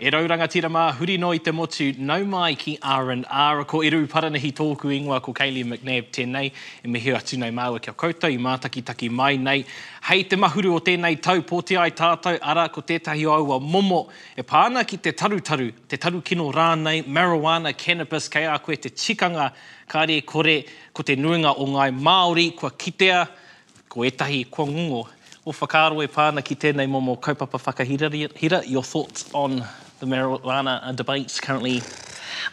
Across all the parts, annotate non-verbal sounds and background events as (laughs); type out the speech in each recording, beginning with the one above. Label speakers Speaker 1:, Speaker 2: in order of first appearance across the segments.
Speaker 1: E rauranga tira mā, huri no i te motu, nau mai ki R&R, ko Eru Paranahi tōku ingoa ko Kaylee McNabb tēnei, e mihi atu nei māua kia koutou, i mātaki taki mai nei. Hei te mahuru o tēnei tau, pōti ai tātou, ara ko tētahi aua momo, e pāna ki te tarutaru, te taru kino rānei, marijuana, cannabis, kei a koe te tikanga, kāre kore, ko te nuinga o ngai Māori, kua kitea, ko etahi, kua ngungo. O whakaro e pāna ki tēnei momo kaupapa whakahira, hira, your thoughts on the marijuana uh, debates currently?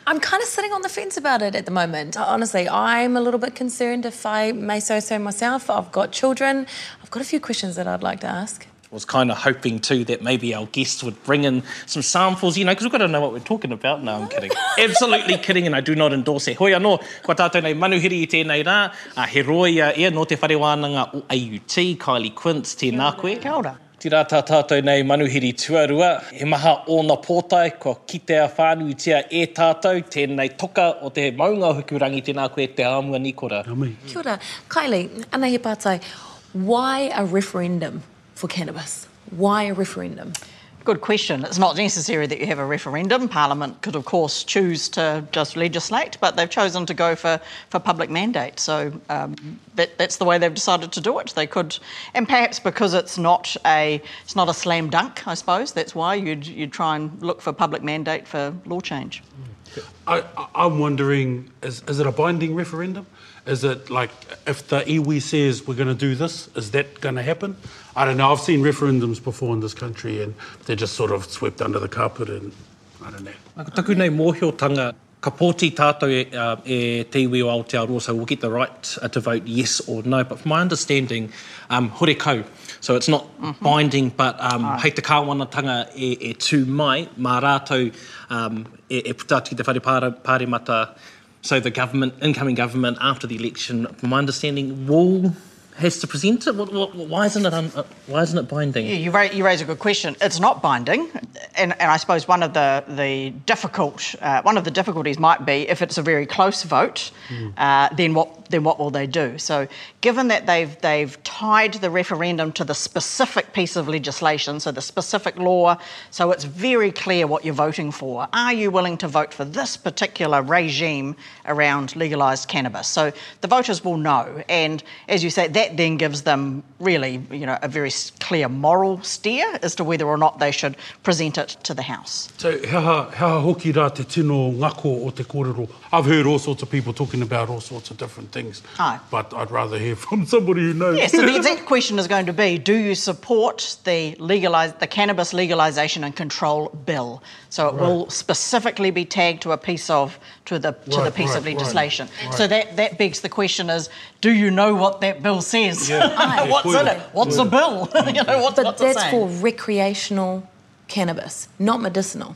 Speaker 2: I'm kind of sitting on the fence about it at the moment. Honestly, I'm a little bit concerned if I may so say myself. I've got children. I've got a few questions that I'd like to ask.
Speaker 1: I was kind of hoping too that maybe our guests would bring in some samples, you know, because we've got to know what we're talking about. No, I'm kidding. Absolutely (laughs) kidding, and I do not endorse it. Hoi anō, kua tātou nei manuhiri i tēnei rā, uh, he roi uh, ia no te whare wānanga o AUT, Kylie Quince, tēnā koe.
Speaker 3: Kia ora.
Speaker 1: Tira tā tātou nei manuhiri tuarua, he maha o na pōtai, ko kitea whānuitia e tātou, tēnei toka o te maunga hukurangi tēnā koe te āmua nikora.
Speaker 2: Kia ora. Kylie, ana he pātai, why a referendum for cannabis? Why a referendum?
Speaker 3: Good question. It's not necessary that you have a referendum. Parliament could, of course, choose to just legislate, but they've chosen to go for, for public mandate. So um, that, that's the way they've decided to do it. They could, and perhaps because it's not a it's not a slam dunk, I suppose. That's why you'd you'd try and look for public mandate for law change.
Speaker 4: I, I'm wondering, is, is it a binding referendum? Is it like if the iwi says we're going to do this, is that going to happen? I don't know. I've seen referendums before in this country and they're just sort of swept under the carpet and I don't know.
Speaker 1: Ako taku nei mōhiotanga, ka pōti tātou e, uh, e te iwi o Aotearoa, so we'll get the right uh, to vote yes or no. But from my understanding, um, hore kau. So it's not binding, but um, hei te kāwanatanga e, e tū mai, mā rātou um, e, e puta atu ki te whare pāre, pāremata, so the government, incoming government after the election, from my understanding, will has to present it. What, what, why isn't it? Un, uh, why isn't it binding?
Speaker 3: Yeah, you, ra- you raise a good question. It's not binding, and, and I suppose one of the the difficult uh, one of the difficulties might be if it's a very close vote, uh, then what then what will they do? So, given that they've they've tied the referendum to the specific piece of legislation, so the specific law, so it's very clear what you're voting for. Are you willing to vote for this particular regime around legalised cannabis? So the voters will know, and as you say, that then gives them really, you know, a very clear moral steer as to whether or not they should present it to the House.
Speaker 4: So, heha hoki rā te tino ngako o te kōrero. I've heard all sorts of people talking about all sorts of different things.
Speaker 3: Aye.
Speaker 4: But I'd rather hear (laughs) from somebody who knows.
Speaker 3: Yes, so the exact question is going to be: Do you support the legalise the cannabis legalisation and control bill? So it will specifically be tagged to a piece of to the to the
Speaker 4: Right,
Speaker 3: piece of
Speaker 4: right, right,
Speaker 3: legislation.
Speaker 4: right.
Speaker 3: So that that begs the question: Is do you know what that bill says?
Speaker 4: Yeah. (laughs)
Speaker 3: what's in it?
Speaker 4: Yeah.
Speaker 3: What's a bill? (laughs) you know what's,
Speaker 2: But
Speaker 3: what's it
Speaker 2: that's for recreational cannabis, not medicinal.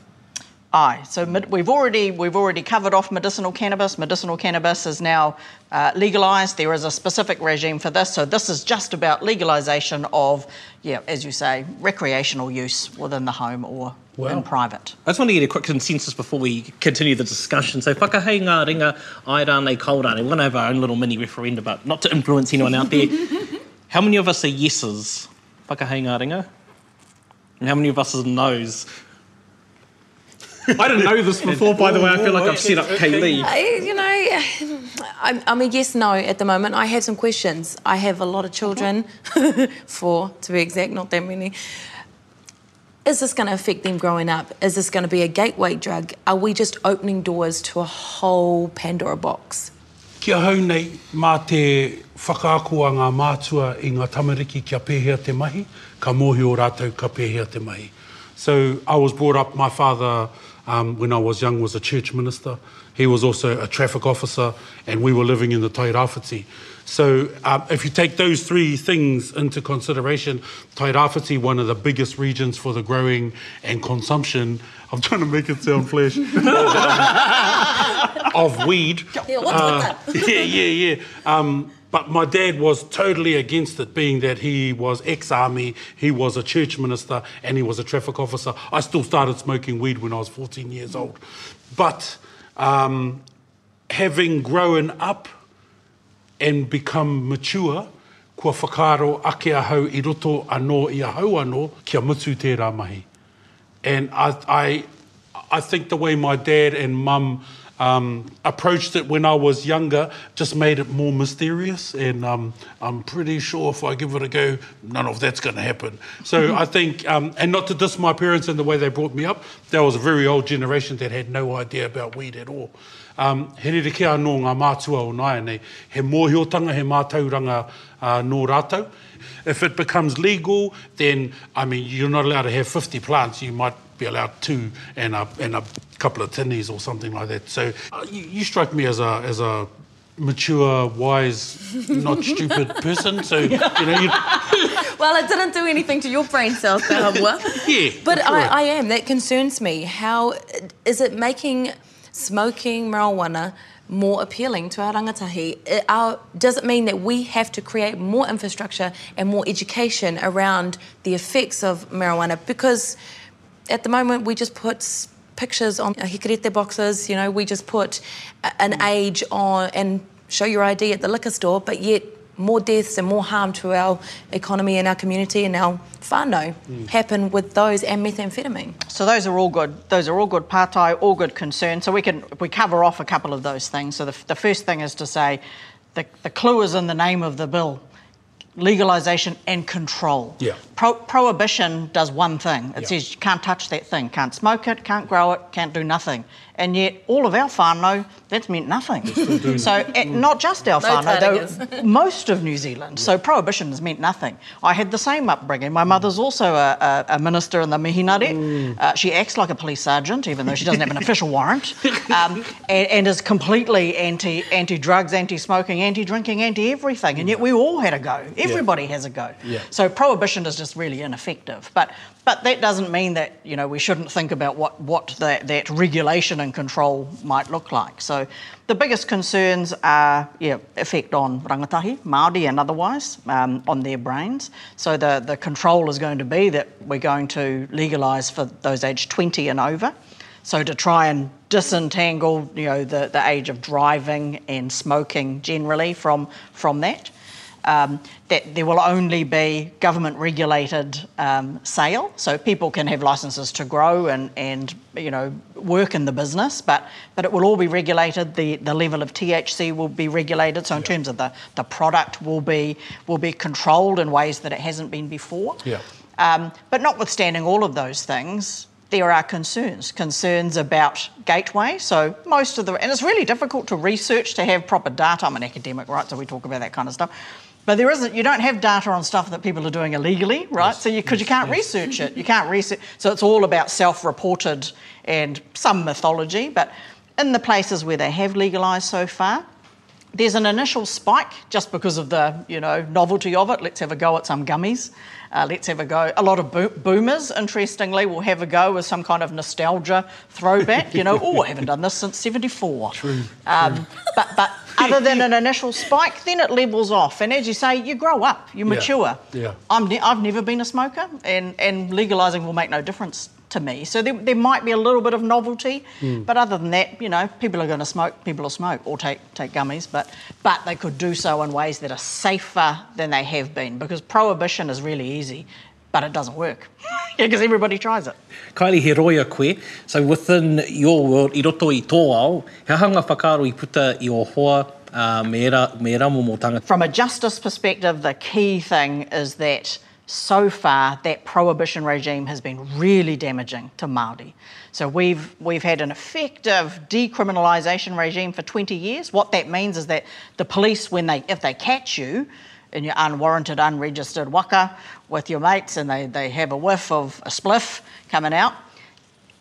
Speaker 3: Aye, so we've already we've already covered off medicinal cannabis. Medicinal cannabis is now uh, legalised. There is a specific regime for this. So this is just about legalisation of, yeah, as you say, recreational use within the home or
Speaker 4: Wow.
Speaker 3: in private.
Speaker 1: I just want to get a quick consensus before we continue the discussion. So, whakahei ngā ringa, ai rānei, kau rānei. We're going to have our own little mini referendum, but not to influence anyone out there. (laughs) how many of us are yeses? Whakahei ngā ringa. And how many of us are no's? I didn't know this before, by the way. I feel like I've set up Kaylee.
Speaker 2: I, you know, I'm, I'm a yes no at the moment. I have some questions. I have a lot of children, (laughs) four to be exact, not that many. Is this going to affect them growing up? Is this going to be a gateway drug? Are we just opening doors to a whole Pandora box?
Speaker 4: Kia hau nei mā te whakaakua ngā mātua i ngā tamariki kia pēhea te mahi, ka mōhi o rātou ka pēhea te mahi. So I was brought up, my father, um, when I was young, was a church minister. He was also a traffic officer, and we were living in the Tairāwhiti. So um, if you take those three things into consideration, Tairāwhiti, one of the biggest regions for the growing and consumption, I'm trying to make it sound flash, (laughs) of weed.
Speaker 2: Yeah, what's with that? (laughs)
Speaker 4: yeah, yeah, yeah. But my dad was totally against it, being that he was ex-army, he was a church minister, and he was a traffic officer. I still started smoking weed when I was 14 years old. But um, having grown up and become mature, kua whakaaro ake ahau i roto anō i ahau anō, kia mutu tērā mahi. And I, I, I think the way my dad and mum um, approached it when I was younger just made it more mysterious. And um, I'm pretty sure if I give it a go, none of that's going to happen. So (laughs) I think, um, and not to diss my parents and the way they brought me up, there was a very old generation that had no idea about weed at all. Um, he rere ke anō ngā mātua o nāia nei, he mōhiotanga, he mātauranga uh, nō rātou. If it becomes legal, then, I mean, you're not allowed to have 50 plants, you might be allowed two and a, and a couple of tinnies or something like that. So uh, you, you strike me as a, as a mature, wise, not (laughs) stupid person. So, you know, you, (laughs)
Speaker 2: Well, it didn't do anything to your brain cells. (laughs)
Speaker 4: Yeah,
Speaker 2: But I,
Speaker 4: right.
Speaker 2: I am. That concerns me. How is it making smoking marijuana more appealing to our rangatahi? It- our- does it mean that we have to create more infrastructure and more education around the effects of marijuana? Because at the moment we just put pictures on uh, hikarete boxes, you know, we just put an mm. age on and show your ID at the liquor store, but yet more deaths and more harm to our economy and our community and our whānau mm. happen with those and methamphetamine.
Speaker 3: So those are all good. Those are all good partai, all good concerns. So we can we cover off a couple of those things. So the, the first thing is to say, the, the clue is in the name of the bill: legalisation and control.
Speaker 4: Yeah.
Speaker 3: Pro- prohibition does one thing. It
Speaker 4: Yeah.
Speaker 3: says you can't touch that thing, can't smoke it, can't grow it, can't do nothing. And yet all of our whānau, that's meant nothing. so eh, not just our
Speaker 2: No
Speaker 3: whānau,
Speaker 2: taringas.
Speaker 3: though, (laughs) most of New Zealand. So prohibition has meant nothing. I had the same upbringing. My mother's also a, a, a minister in the Mihinare. Uh, she acts like a police sergeant, even though she doesn't have an official warrant, um, and, and is completely anti anti drugs, anti smoking, anti drinking, anti everything. And yet we all had a go. Everybody has a go.
Speaker 4: Yeah.
Speaker 3: So prohibition is just really ineffective. But but that doesn't mean that you know we shouldn't think about what what that, that regulation and control might look like. So the biggest concerns are yeah effect on rangatahi, Māori and otherwise um, on their brains. So the the control is going to be that we're going to legalise for those aged 20 and over. So to try and disentangle, you know, the, the age of driving and smoking generally from from that. Um, that there will only be government regulated um, sale, so people can have licences to grow and, and you know work in the business, but but it will all be regulated. The the level of THC will be regulated. So in terms of the, the product will be will be controlled in ways that it hasn't been before.
Speaker 4: Yeah.
Speaker 3: Um, but notwithstanding all of those things, there are concerns. Concerns about gateway. So most of the, and it's really difficult to research to have proper data. I'm an academic, right? So we talk about that kind of stuff. But there isn't. You don't have data on stuff that people are doing illegally, right? so because you, can't research it, you can't research. So it's all about self-reported and some mythology. But in the places where they have legalised so far, there's an initial spike just because of the you know novelty of it. Let's have a go at some gummies. Uh, let's have a go. A lot of bo- boomers, interestingly, will have a go with some kind of nostalgia throwback. You know, oh, I haven't done this since '74. True. Um, but but (laughs) other than an initial spike, then it levels off. And as you say, you grow up, you
Speaker 4: Yeah.
Speaker 3: mature.
Speaker 4: Yeah.
Speaker 3: I'm ne- I've never been a smoker, and, and legalising will make no difference to me. So there, there might be a little bit of novelty, but other than that, you know, people are going to smoke, people will smoke or take, take gummies, but, but they could do so in ways that are safer than they have been because prohibition is really easy, but it doesn't work (laughs) because everybody tries it.
Speaker 1: Kylie, he roia koe. So within your world, i roto i tō ao, he hanga whakaro i puta i o hoa uh, me, ra, me ramo mō tangata.
Speaker 3: From a justice perspective, the key thing is that so far that prohibition regime has been really damaging to Māori. So we've we've had an effective decriminalisation regime for 20 years. What that means is that the police, when they if they catch you in your unwarranted, unregistered waka with your mates and they, they have a whiff of a spliff coming out,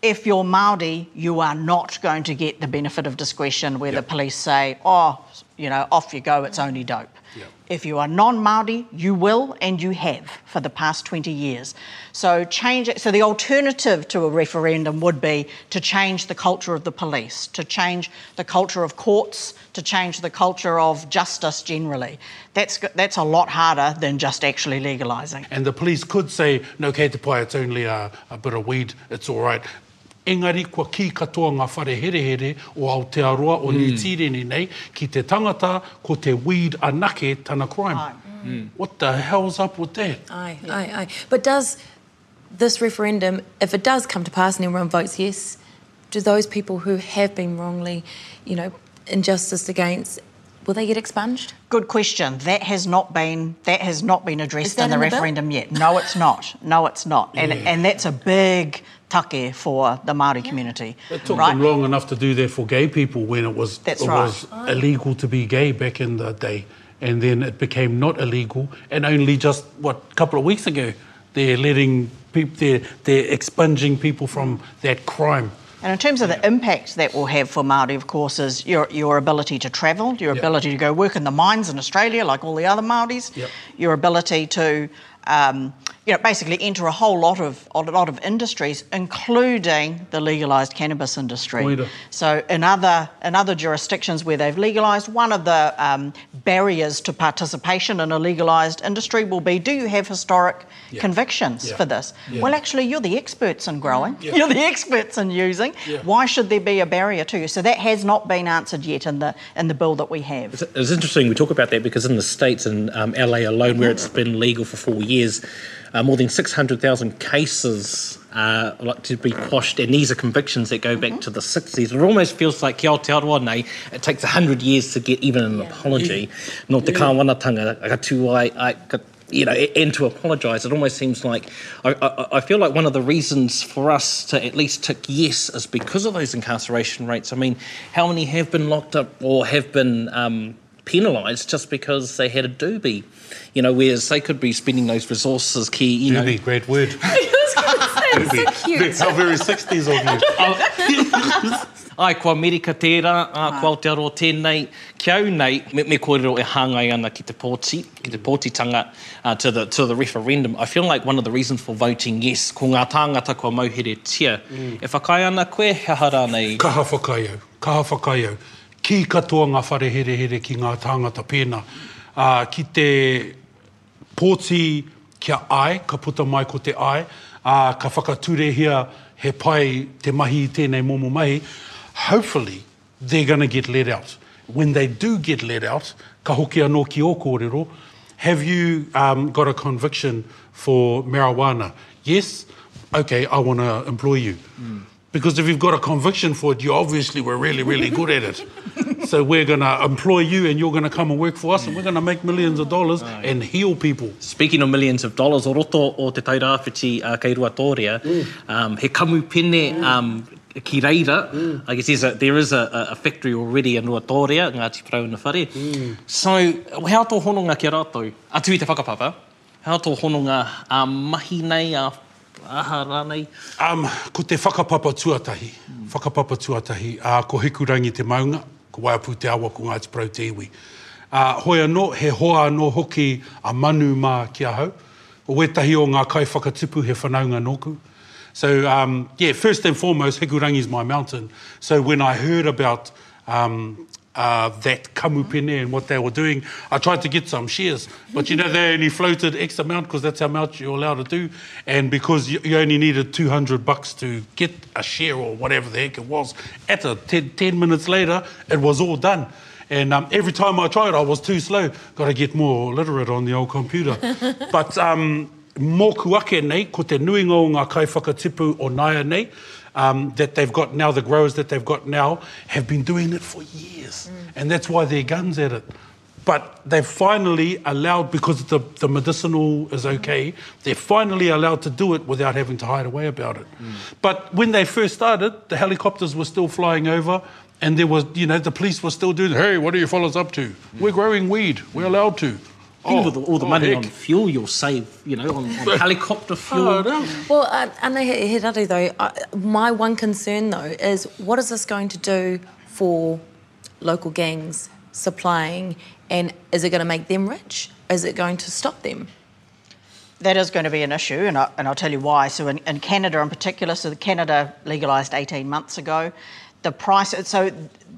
Speaker 3: if you're Māori, you are not going to get the benefit of discretion where the police say, oh, you know, off you go, it's only dope.
Speaker 4: Yeah.
Speaker 3: If you are non Māori, you will and you have for the past 20 years. So change it. So the alternative to a referendum would be to change the culture of the police, to change the culture of courts, to change the culture of justice generally. That's, that's a lot harder than just actually legalising.
Speaker 4: And the police could say, no, kei te pai, it's only a, a bit of weed, it's all right. Engari, kua ki katoa ngā whare here here o Aotearoa o New Tireni nei, ki te tangata ko te weed anake tana crime.
Speaker 3: Aye.
Speaker 4: What the hell's up with that?
Speaker 2: Aye, aye, aye. But does this referendum, if it does come to pass and everyone votes yes, do those people who have been wrongly, you know, injustice against, will they get expunged?
Speaker 3: Good question. That has not been that has not been addressed in the
Speaker 2: in the bill?
Speaker 3: referendum yet. No, it's not. No, it's not. And
Speaker 4: Yeah.
Speaker 3: and that's a big take for the Māori community.
Speaker 4: It took
Speaker 3: right?
Speaker 4: them long enough to do that for gay people when it was,
Speaker 3: That's
Speaker 4: it
Speaker 3: right.
Speaker 4: was illegal to be gay back in the day. And then it became not illegal. And only just, what, a couple of weeks ago, they're letting people, they're, they're expunging people from that crime.
Speaker 3: And in terms of the impact that will have for Māori, of course, is your, your ability to travel, your
Speaker 4: Yep.
Speaker 3: ability to go work in the mines in Australia, like all the other Māoris,
Speaker 4: Yep.
Speaker 3: your ability to, um, you know, basically enter a whole lot of a lot of industries, including the legalised cannabis industry.
Speaker 4: Koira.
Speaker 3: So in other in other jurisdictions where they've legalised, one of the um, barriers to participation in a legalised industry will be: Do you have historic
Speaker 4: Yeah.
Speaker 3: convictions
Speaker 4: Yeah.
Speaker 3: for this?
Speaker 4: Yeah.
Speaker 3: Well, actually, you're the experts in growing.
Speaker 4: Yeah.
Speaker 3: You're the experts in using.
Speaker 4: Yeah.
Speaker 3: Why should there be a barrier to you? So that has not been answered yet in the in the bill that we have.
Speaker 1: It's, it's interesting we talk about that because in the States, in um, LA alone, where it's been legal for four years, uh, more than 600,000 cases uh, like to be quashed, and these are convictions that go back to the 60s. It almost feels like Kia Aotearoa nei, it takes 100 years to get even an apology. No te kāwanatanga, ka tū ai, ai, ka, you know, and to apologise. It almost seems like I, I, I feel like one of the reasons for us to at least tick yes is because of those incarceration rates. I mean, how many have been locked up or have been um, penalised just because they had a doobie? You know, whereas they could be spending those resources, key, you know.
Speaker 4: Doobie, great word. (laughs)
Speaker 2: It's so cute.
Speaker 4: How very 60s of you. (laughs) (laughs)
Speaker 1: Ai, kua Amerika tērā, a kua Aotearoa tēnei, ki au nei, me, me kōrero e hāngai ana ki te pōti, ki te pōtitanga uh, to, the, to the referendum. I feel like one of the reasons for voting yes, ko ngā tāngata kua mauhere tia, mm. e whakai ana koe, he hara nei,
Speaker 4: Kaha whakaiau, kaha whakaiau. Ki katoa ngā whare here here ki ngā tāngata pēna. Uh, ki te pōti kia ai, ka puta mai ko te ai, uh, ka whakaturehia he pai te mahi i tēnei momo mahi, hopefully they're going to get let out. When they do get let out, ka hoki anō ki o kōrero, have you um, got a conviction for marijuana? Yes? Okay, I want to employ you. Because if you've got a conviction for it, you obviously were really, really good at it. (laughs) so we're going to employ you and you're going to come and work for us and we're going to make millions of dollars and heal people.
Speaker 1: Speaking of millions of dollars, o roto o te tairāwhiti uh, kei Ruatoria, um, he kamu pene um, ki reira, I guess there's a, there is a, a factory already in Ruatoria, Ngāti Parau na whare. So, how tō hononga ki a rātou? Atu i te whakapapa, how tō hononga a mahi nei, a aha rānei.
Speaker 4: Um, ko te whakapapa tuatahi, whakapapa tuatahi, uh, ko hikurangi te maunga, ko waiapu te awa ko Ngāti Parau te iwi. Uh, hoi anō, he hoa anō hoki a manu mā ki ahau. O wetahi o ngā kai whakatipu he whanaunga nōku. So, um, yeah, first and foremost, Hikurangi is my mountain. So when I heard about um, uh, that kamupene and what they were doing, I tried to get some shares. But you know, they only floated X amount because that's how much you're allowed to do. And because you, you only needed 200 bucks to get a share or whatever the heck it was, at a 10, 10 minutes later, it was all done. And um, every time I tried, I was too slow. Got to get more literate on the old computer. (laughs) but um, mōku ake nei, ko te nuinga o ngā kai whakatipu o Naya nei, um, that they've got now, the growers that they've got now, have been doing it for years. And that's why they're guns at it. But they've finally allowed, because the, the medicinal is okay, they're finally allowed to do it without having to hide away about it. But when they first started, the helicopters were still flying over, and there was, you know, the police were still doing, hey, what are you fellas up to? We're growing weed. We're allowed to.
Speaker 1: Think of all the, all the
Speaker 4: oh,
Speaker 1: money
Speaker 4: heck.
Speaker 1: on fuel you'll save, you know, on, on (laughs) helicopter fuel.
Speaker 4: Oh, no.
Speaker 2: Well, uh, Anna he, he ratu though, uh, my one concern though is what is this going to do for local gangs supplying, and is it going to make them rich? Is it going to stop them?
Speaker 3: that is going to be an issue, and, I, and I'll tell you why. So, in, in Canada in particular, so Canada legalised 18 months ago, the price, so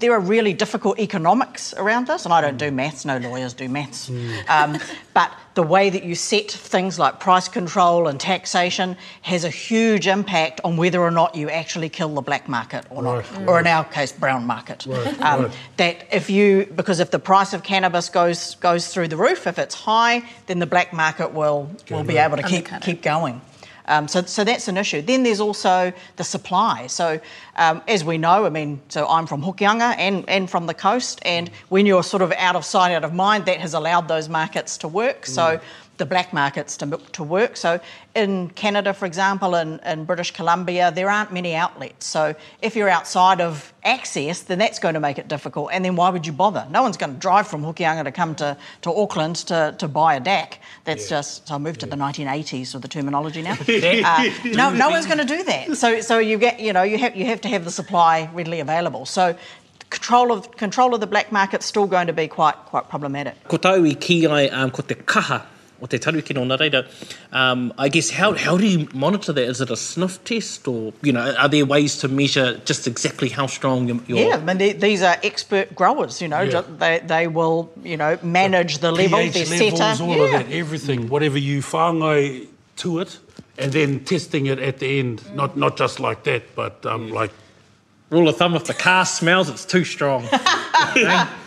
Speaker 3: there are really difficult economics around this, and I don't do maths, no lawyers do maths. Um, but the way that you set things like price control and taxation has a huge impact on whether or not you actually kill the black market or not,
Speaker 4: Right.
Speaker 3: or in our case, brown market.
Speaker 4: Right,
Speaker 3: Um,
Speaker 4: right.
Speaker 3: That if you, because if the price of cannabis goes goes through the roof, if it's high, then the black market will will be able to keep keep going. Um, so, so that's an issue. Then there's also the supply. So, um, as we know, I mean, so I'm from Hokianga and, and from the coast, and when you're sort of out of sight, out of mind, that has allowed those markets to work. So, the black markets to, to work. So, in Canada, for example, in, in British Columbia, there aren't many outlets. So, if you're outside of access, then that's going to make it difficult. And then why would you bother? No one's going to drive from Hokianga to come to, to Auckland to, to buy a DAC. That's just, so I moved to the 1980s with the terminology now. (laughs) Uh, no, no one's going to do that. So, so you get, you know, you have, you have to have the supply readily available. So, control of control of the black market's still going to be quite quite problematic.
Speaker 1: Ko tau i ki ai um, ko te kaha o te taruki no reira. Um, I guess how, how do you monitor that? Is it a sniff test or, you know, are there ways to measure just exactly how strong your... your
Speaker 3: Yeah, I mean, they, these are expert growers. You know,
Speaker 4: Yeah.
Speaker 3: they they will you know manage the level,
Speaker 4: pH
Speaker 3: their
Speaker 4: levels,
Speaker 3: setter.
Speaker 4: all
Speaker 3: yeah.
Speaker 4: of that, everything, whatever you whangai to it, and then testing it at the end, not not just like that, but um, like
Speaker 1: Rule of thumb, if the car smells, it's too strong. (laughs)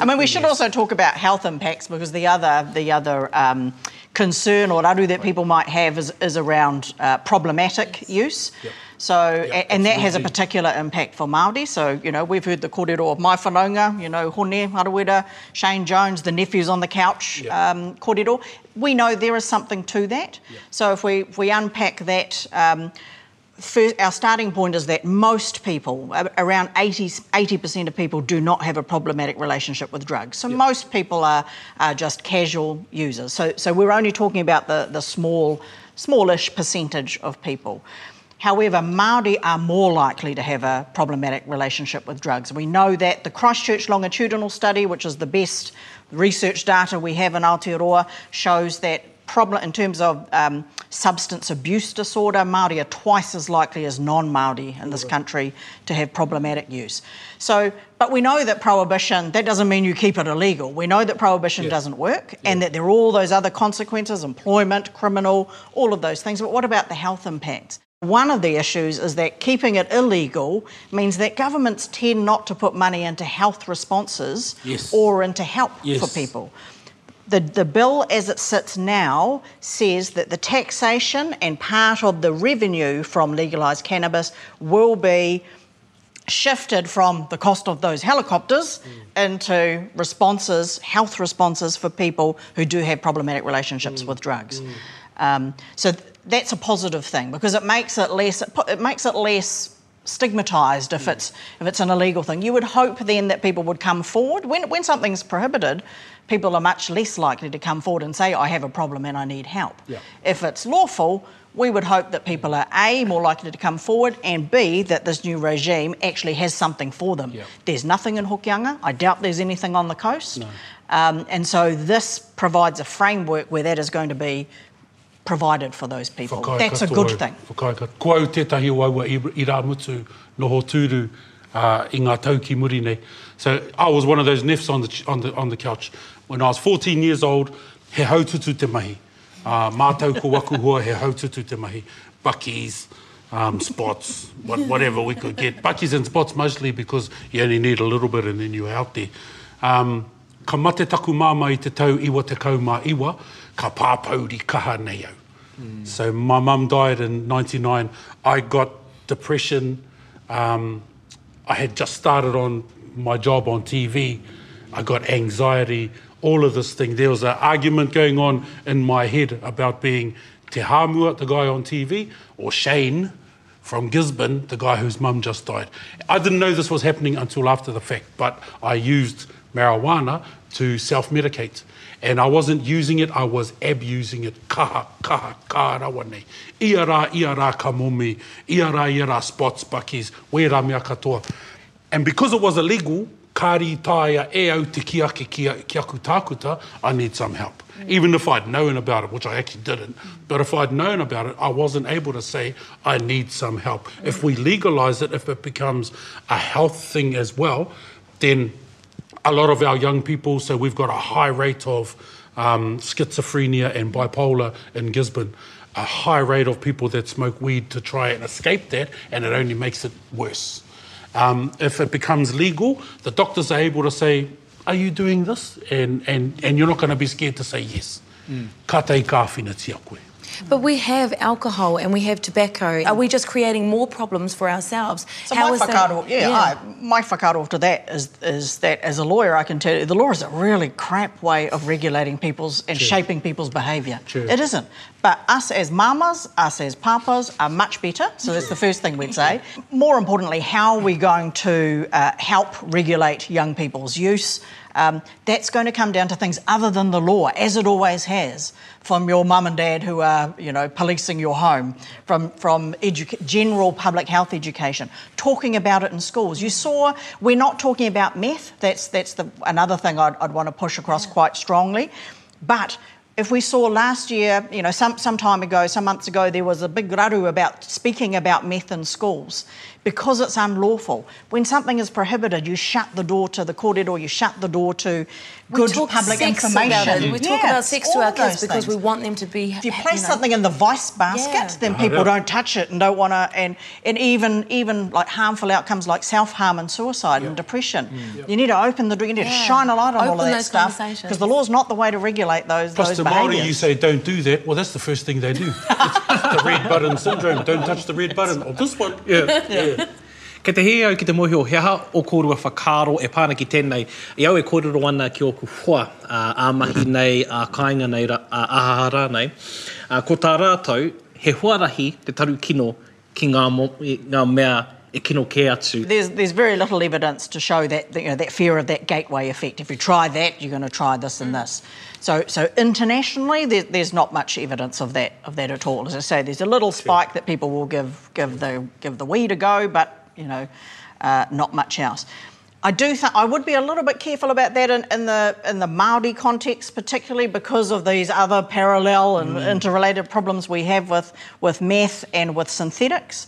Speaker 3: I mean, we should also talk about health impacts because the other the other um, concern or raru that people might have is, is around uh, problematic use. So, a- and that has a particular impact for Māori. So, you know, we've heard the kōrero of Mai Whanaunga, you know, Hone, Harawira, Shane Jones, the nephews on the couch
Speaker 4: Yeah.
Speaker 3: um, kōrero. We know there is something to that. So if we, if we unpack that, um, first, our starting point is that most people, around 80, 80% of people, do not have a problematic relationship with drugs. So most people are, are just casual users. So, so we're only talking about the, the small, smallish percentage of people. However, Māori are more likely to have a problematic relationship with drugs. We know that the Christchurch longitudinal study, which is the best research data we have in Aotearoa, shows that problem in terms of um, substance abuse disorder, Māori are twice as likely as non-Māori in this mm-hmm. country to have problematic use. So, but we know that prohibition, that doesn't mean you keep it illegal. We know that prohibition doesn't work and that there are all those other consequences, employment, criminal, all of those things. But what about the health impacts? One of the issues is that keeping it illegal means that governments tend not to put money into health responses
Speaker 4: Yes.
Speaker 3: or into help
Speaker 4: Yes.
Speaker 3: for people. The, the bill as it sits now says that the taxation and part of the revenue from legalised cannabis will be shifted from the cost of those helicopters mm. into responses, health responses for people who do have problematic relationships mm. with drugs. Mm. Um, so th- that's a positive thing because it makes it less it, it makes it less stigmatized if it's if it's an illegal thing. You would hope then that people would come forward when when something's prohibited. People are much less likely to come forward and say, "I have a problem and I need help."
Speaker 4: Yeah.
Speaker 3: If it's lawful, we would hope that people are A, more likely to come forward, and B, that this new regime actually has something for them.
Speaker 4: Yeah.
Speaker 3: There's nothing in Hokianga. I doubt there's anything on the coast. Um, and so this provides a framework where that is going to be provided for those people.
Speaker 4: Whakai
Speaker 3: That's a good thing.
Speaker 4: Whakai katoa. Ko au tētahi waua i, i rā mutu noho tūru uh, i ngā tau ki muri nei. So I was one of those nefs on the, on the, on the couch. When I was 14 years old, he haututu te mahi. Uh, mātau ko waku hoa, he haututu te mahi. Buckies, um, spots, what, whatever we could get. Buckies and spots mostly because you only need a little bit and then you're out there. Um, ka mate taku māma i te tau iwa te kau mā iwa, ka pāpauri kaha nei au. So my mum died in 99. I got depression. Um, I had just started on my job on TV. I got anxiety, all of this thing. There was an argument going on in my head about being Te Hamua, the guy on TV, or Shane from Gisborne, the guy whose mum just died. I didn't know this was happening until after the fact, but I used marijuana to self medicate. And I wasn't using it, I was abusing it. Kaha, kaha, kaha rawa nei. Ia rā, ia rā ka mumi, ia rā, ia rā spots, buckies, wē rā mea katoa. And because it was illegal, kāri tāia e au te ki ake ki, ki aku tākuta, I need some help. Even if I'd known about it, which I actually didn't, but if I'd known about it, I wasn't able to say, I need some help. If we legalise it, if it becomes a health thing as well, then a lot of our young people, so we've got a high rate of um, schizophrenia and bipolar in Gisborne, a high rate of people that smoke weed to try and escape that, and it only makes it worse. Um, if it becomes legal, the doctors are able to say, Are you doing this? And, and, and you're not going to be scared to say yes. Mm. Ka tei ka whina tia koe.
Speaker 2: But we have alcohol and we have tobacco. Are we just creating more problems for ourselves?
Speaker 3: So
Speaker 2: How
Speaker 3: my
Speaker 2: is that-
Speaker 3: whakaaro, yeah, I, my whakaaro to that is, is that as a lawyer, I can tell you the law is a really crap way of regulating people's and shaping people's behaviour. It isn't. But us as mamas, us as papas are much better. So that's the first thing we'd say. More importantly, how are we going to uh, help regulate young people's use? Um, that's going to come down to things other than the law, as it always has, from your mum and dad who are, you know, policing your home, from from educa- general public health education, talking about it in schools. You saw we're not talking about meth. That's that's the another thing I'd, I'd want to push across quite strongly, but. If we saw last year, you know, some, some time ago, some months ago, there was a big raru about speaking about meth in schools because it's unlawful. When something is prohibited, you shut the door to the kōrero, you shut the door to good public
Speaker 2: sex
Speaker 3: information.
Speaker 2: About it. We talk
Speaker 3: Yeah,
Speaker 2: about
Speaker 3: it's
Speaker 2: sex to our kids
Speaker 3: those
Speaker 2: because we want them to be.
Speaker 3: If you
Speaker 2: ha-
Speaker 3: place
Speaker 2: know-
Speaker 3: something in the vice basket,
Speaker 2: Yeah.
Speaker 3: then
Speaker 4: Yeah,
Speaker 3: people
Speaker 4: yeah.
Speaker 3: don't touch it and don't want to, and, and even even like harmful outcomes like self harm and suicide and depression. Mm. You need to open the door. You need to shine a light on all of that
Speaker 2: those
Speaker 3: stuff because the law's not the way to regulate those
Speaker 4: Plus,
Speaker 3: those behaviours.
Speaker 4: you say don't do that. Well, that's the first thing they do. it's the red button syndrome. Don't touch the red button. Or this one. Yeah. yeah.
Speaker 1: Kei te he au ki te mohi o heha o kōrua whakaro e pāna ki tēnei. I au e kōrero ana ki oku hua, uh, a mahi nei, a kāinga nei, a ahara nei. Uh, ko tā rātou, he huarahi te taru kino ki ngā, mo, ngā mea kino ke atu.
Speaker 3: There's, there's very little evidence to show that, that, you know, that fear of that gateway effect. If you try that, you're going to try this and this. So, so internationally, there, there's not much evidence of that, of that at all. As I say, there's a little spike that people will give, give, the, give the weed a go, but you know, uh, not much else. I do think I would be a little bit careful about that in, in the in the Maori context, particularly because of these other parallel and interrelated problems we have with with meth and with synthetics.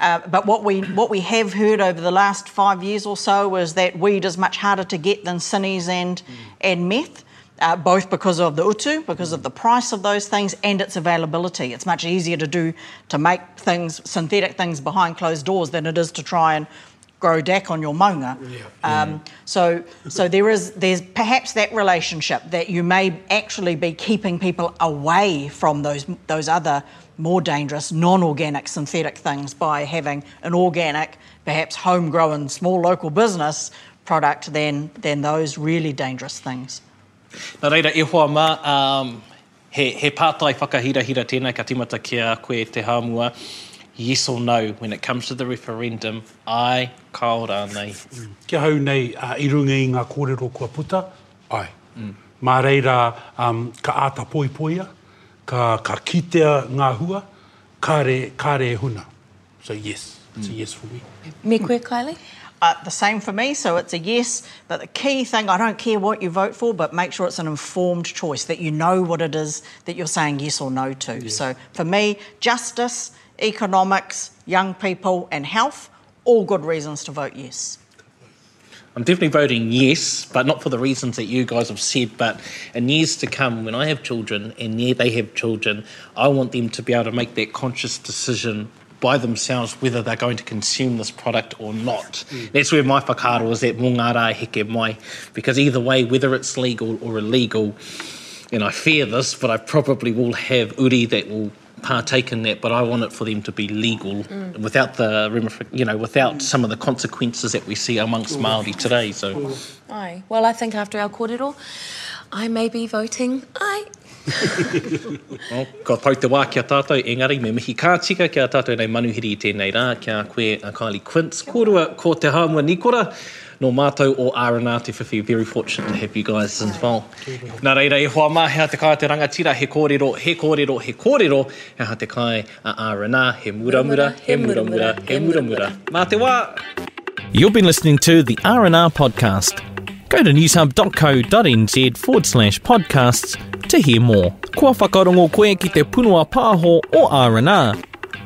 Speaker 3: Uh, but what we what we have heard over the last five years or so is that weed is much harder to get than sinnies and and meth. Uh, both because of the utu, because of the price of those things, and its availability. It's much easier to do to make things synthetic things behind closed doors than it is to try and grow DAC on your maunga. Um, so, so there is there's perhaps that relationship that you may actually be keeping people away from those those other more dangerous non-organic synthetic things by having an organic, perhaps homegrown small local business product than than those really dangerous things.
Speaker 1: Nā reira, e hoa mā, um, he, he pātai whakahirahira tēnei ka timata kia koe te hāmua. Yes or no, when it comes to the referendum, ai, kaora nei.
Speaker 4: Kia hau nei, uh, i runga i ngā kōrero kua puta, ai. Mm. Mā reira, um, ka āta poi poia, ka, ka kitea ngā hua, ka re, ka re huna. So yes, it's a yes for me.
Speaker 2: Me koe, Kylie?
Speaker 3: Uh, the same for me, so it's a yes. But the key thing, I don't care what you vote for, but make sure it's an informed choice, that you know what it is that you're saying yes or no to. So for me, justice, economics, young people, and health, all good reasons to vote yes.
Speaker 1: I'm definitely voting yes, but not for the reasons that you guys have said. But in years to come, when I have children and yeah, they have children, I want them to be able to make that conscious decision by themselves whether they're going to consume this product or not. That's where my whakaaro is at mō ngā rā heke mai. Because either way, whether it's legal or illegal, and I fear this, but I probably will have uri that will partake in that, but I want it for them to be legal mm. without the you know, without some of the consequences that we see amongst Māori today. So
Speaker 2: Aye. Well, I think after our kōrero, I may be voting aye.
Speaker 1: Oh, ko tau te wā kia tātou, engari, me mihi kātika kia tātou nei manuhiri i tēnei rā, kia koe a Kylie Quince, kōrua ko te hāmua nikora, no mātou o R&R Te Whiwhi, very fortunate to have you guys involved. Nā reira, e hoa mā, hea te kai te rangatira, he kōrero, he kōrero, he kōrero, hea te kai a R&R, he muramura, he muramura, he muramura. Mā te wā! You've been listening to the R&R podcast. Go to newshub.co.nz forward slash podcasts to hear more. Kua whakarongo koe ki te punua pāho o R&R.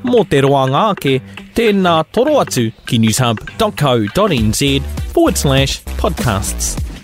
Speaker 1: Mō te roa ngāke, tēnā toro atu ki newshub.co.nz forward slash podcasts.